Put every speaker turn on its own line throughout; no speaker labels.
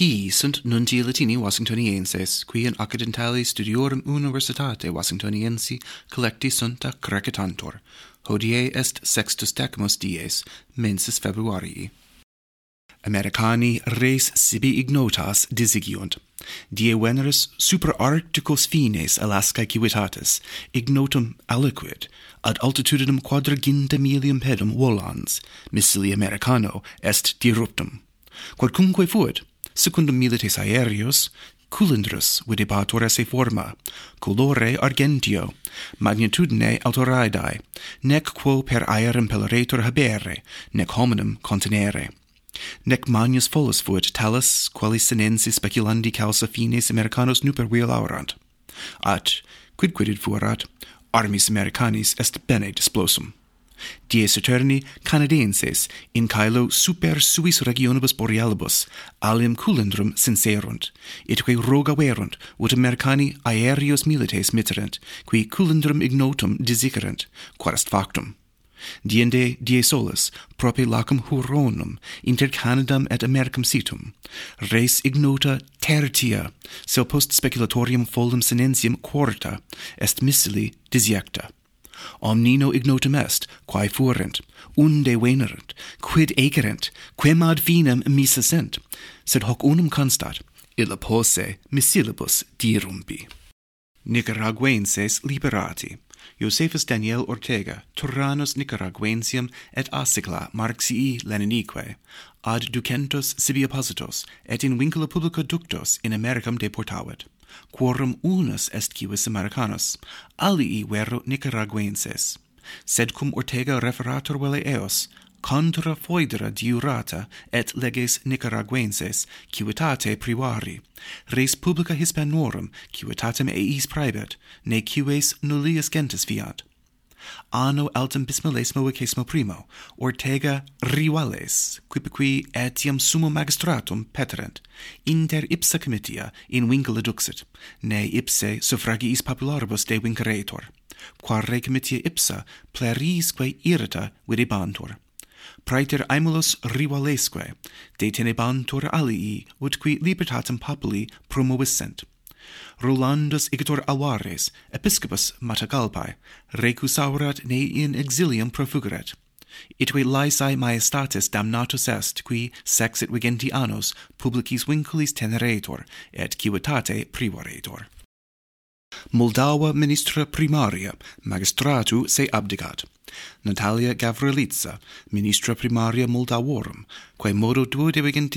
Hi sunt nunti Latini Washingtonienses, qui in accidentali studiorum universitate Washingtoniensi collecti sunt crecetantur. Hodie est sextus decimus dies, mensis Februarii. Americani res sibi ignotas disigiunt. Die veneris super arcticos fines Alaskae civitatis, ignotum aliquid, ad altitudinem quadraginta milium pedum volans, missili Americano est diruptum. Quodcumque fuit, secundum milites aereos, culindrus videbatur esse forma, colore argentio, magnitudine autoraidae, nec quo per aerem pelleretur habere, nec hominum continere. Nec magnus folus fuit talus, qualis sinensi speculandi causa fines Americanos nuper vil aurant. At, quid quidid fuerat, armis Americanis est bene displosum dies eterni canadenses in caelo super suis regionibus borealibus alium culindrum sincerunt, itque roga verunt, ut mercani aereos milites mitterent, qui culindrum ignotum disicerent, quod est factum. Diende die solis, prope lacum huronum, inter Canadam et Americam situm, res ignota tertia, sel post speculatorium foldum sinensium quarta, est missili disiecta omnino ignotum est, quae fuerent, unde venerent, quid egerent, quem ad finem missa sent, sed hoc unum constat, illa posse missilibus dirumbi. Nicaraguenses liberati. Josephus Daniel Ortega, Turranus Nicaraguensium et Asicla Marxii Leninique, ad ducentos sibi oppositos, et in vincula publica ductos in Americam deportavit quorum unus est civis Americanus, alii vero Nicaraguenses, sed cum Ortega referator vele eos, contra foedra diurata et leges Nicaraguenses, civitate privari, res publica Hispanorum, civitatem eis praebet, ne cives nullius gentes fiat, anno altum bismillesimo vicesimo primo, Ortega Rivales, quipiqui etiam sumo magistratum peterent, inter ipsa comitia in vincula duxit, ne ipse suffragiis popularibus de vincaretur, quare comitia ipsa plerisque irrita videbantur. Praeter aemulus rivalesque, detenebantur alii, utqui libertatem populi promovissent, Rolandus igitur avares, episcopus Matagalpae, recusaurat ne in exilium profugeret. Itque laesae maestatis damnatus est, qui sexit vigenti annos publicis vinculis teneretur, et civitate privoretur. Moldava ministra primaria magistratu se abdicat. Natalia Gavrilitsa, ministra primaria Moldavorum, quae modo duo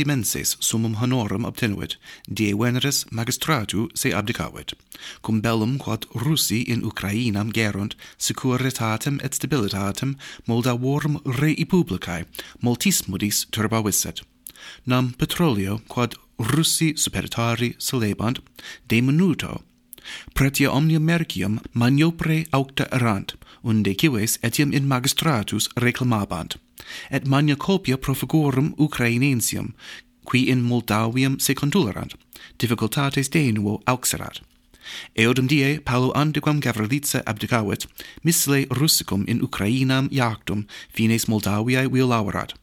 menses summum honorum obtenuit, die veneris magistratu se abdicavit, cum bellum quod Russi in Ukrainam gerunt, securitatem et stabilitatem Moldavorum rei publicae, multismodis turbavisset. Nam petrolio, quod Russi superitari celebant, de minuto, Pretia omnia mercium maniopre aucta erant, unde cives etiam in magistratus reclamabant, et magna copia profugorum Ucrainensium, qui in Moldavium se contulerant, difficultates de nuo auxerat. Eodem die Paulo antequam Gavrilice abdicavit, misle Russicum in Ukrainam iactum fines Moldaviae violaurat.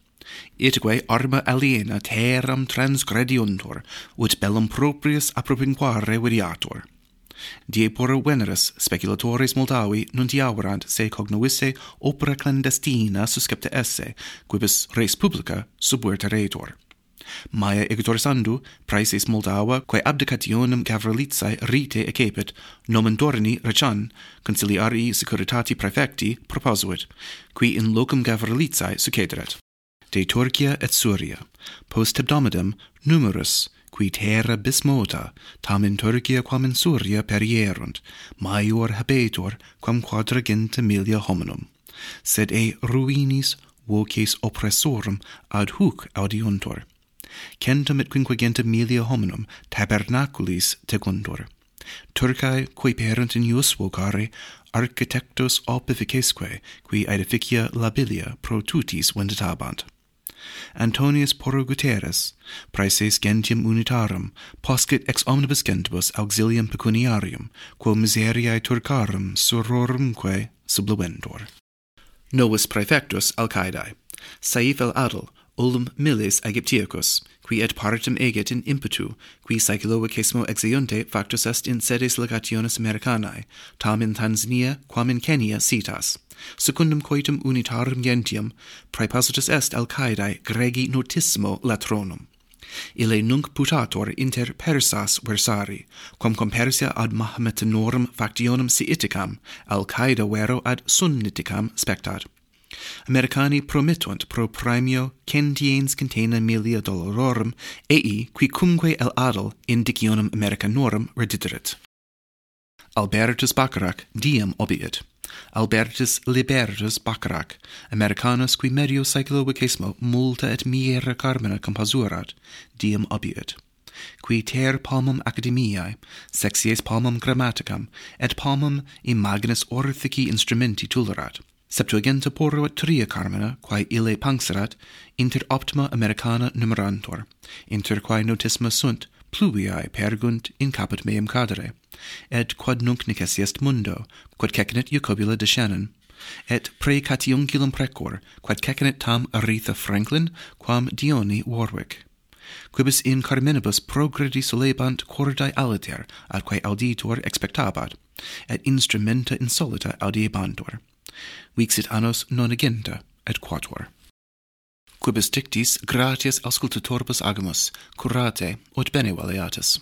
Itque arma aliena terram transgrediuntur, ut bellum proprius apropinquare vidiatur. Die por veneras speculatores Moldavi nuntiaurant se cognovisse opera clandestina suscepta esse, quibus res publica subverta retor. Maia sandu, praeses Moldava quae abdicationem Gavrilitzai rite ecepit, nomen Dorni Rechan, conciliarii securitati praefecti proposuit, qui in locum Gavrilitzai succederet. De Turcia et Suria, post hebdomadem numerus qui terra bismota, tamen Turcia quam in Suria perierunt, maior habetur quam quadragenta milia hominum, sed e ruinis voces oppressorum ad huc audiuntur. Centum et quinquagenta milia hominum tabernaculis tecundur. Turcae, qui perunt in ius vocare, architectus opificesque, qui edificia labilia pro tutis venditabant. Antonius Porruguterus, praeses gentium unitarum, poscit ex omnibus gentibus auxilium pecuniarium, quo miseriae Turcarum surorumque subluendor. Novus praefectus Alcaidae, Saif el-Adl, ulum milis Aegyptiacus, qui et partem eget in impetu, qui saeculo vicesimo exeunte factus est in sedes legationis Americanae, tam in Tanzania quam in Kenia citas. Secundum coitum unitarum gentium praepositus est alcaedae Gregi notissimo latronum. Ile nunc putator inter Persas versari, quam compersia ad Mahometanorum factionum Siiticam, Al-Qaeda vero ad Sunniticam spectat. Americani promittunt pro premio centiens contena milia dolororum ei quicumque el adel indicionem Americanorum redideret. Albertus Bacharach diem obiit. Albertus Libertus Bacharach, Americanus qui medio saeculo vicesimo multa et miera carmina compasurat, diem obiit. Qui ter palmum academiae, sexies palmum grammaticam, et palmum imaginis orthici instrumenti tulerat, septuaginta porro et tria carmina, quae ile panserat, inter optima Americana numerantur, inter quae notisma sunt, pluviae pergunt in caput meum cadere, et quod nunc nices est mundo, quod cecinit Jacobula de Shannon, et precatiunculum precor, quod cecinit tam Aretha Franklin, quam Dioni Warwick. Quibus in carminibus progredi solebant cordae aliter, atque auditor expectabat, et instrumenta insolita audiebantur. Vixit annos nonegenta et quatuor. Quibus dictis gratias auscultatoribus agamus, curate, ut bene valeatis.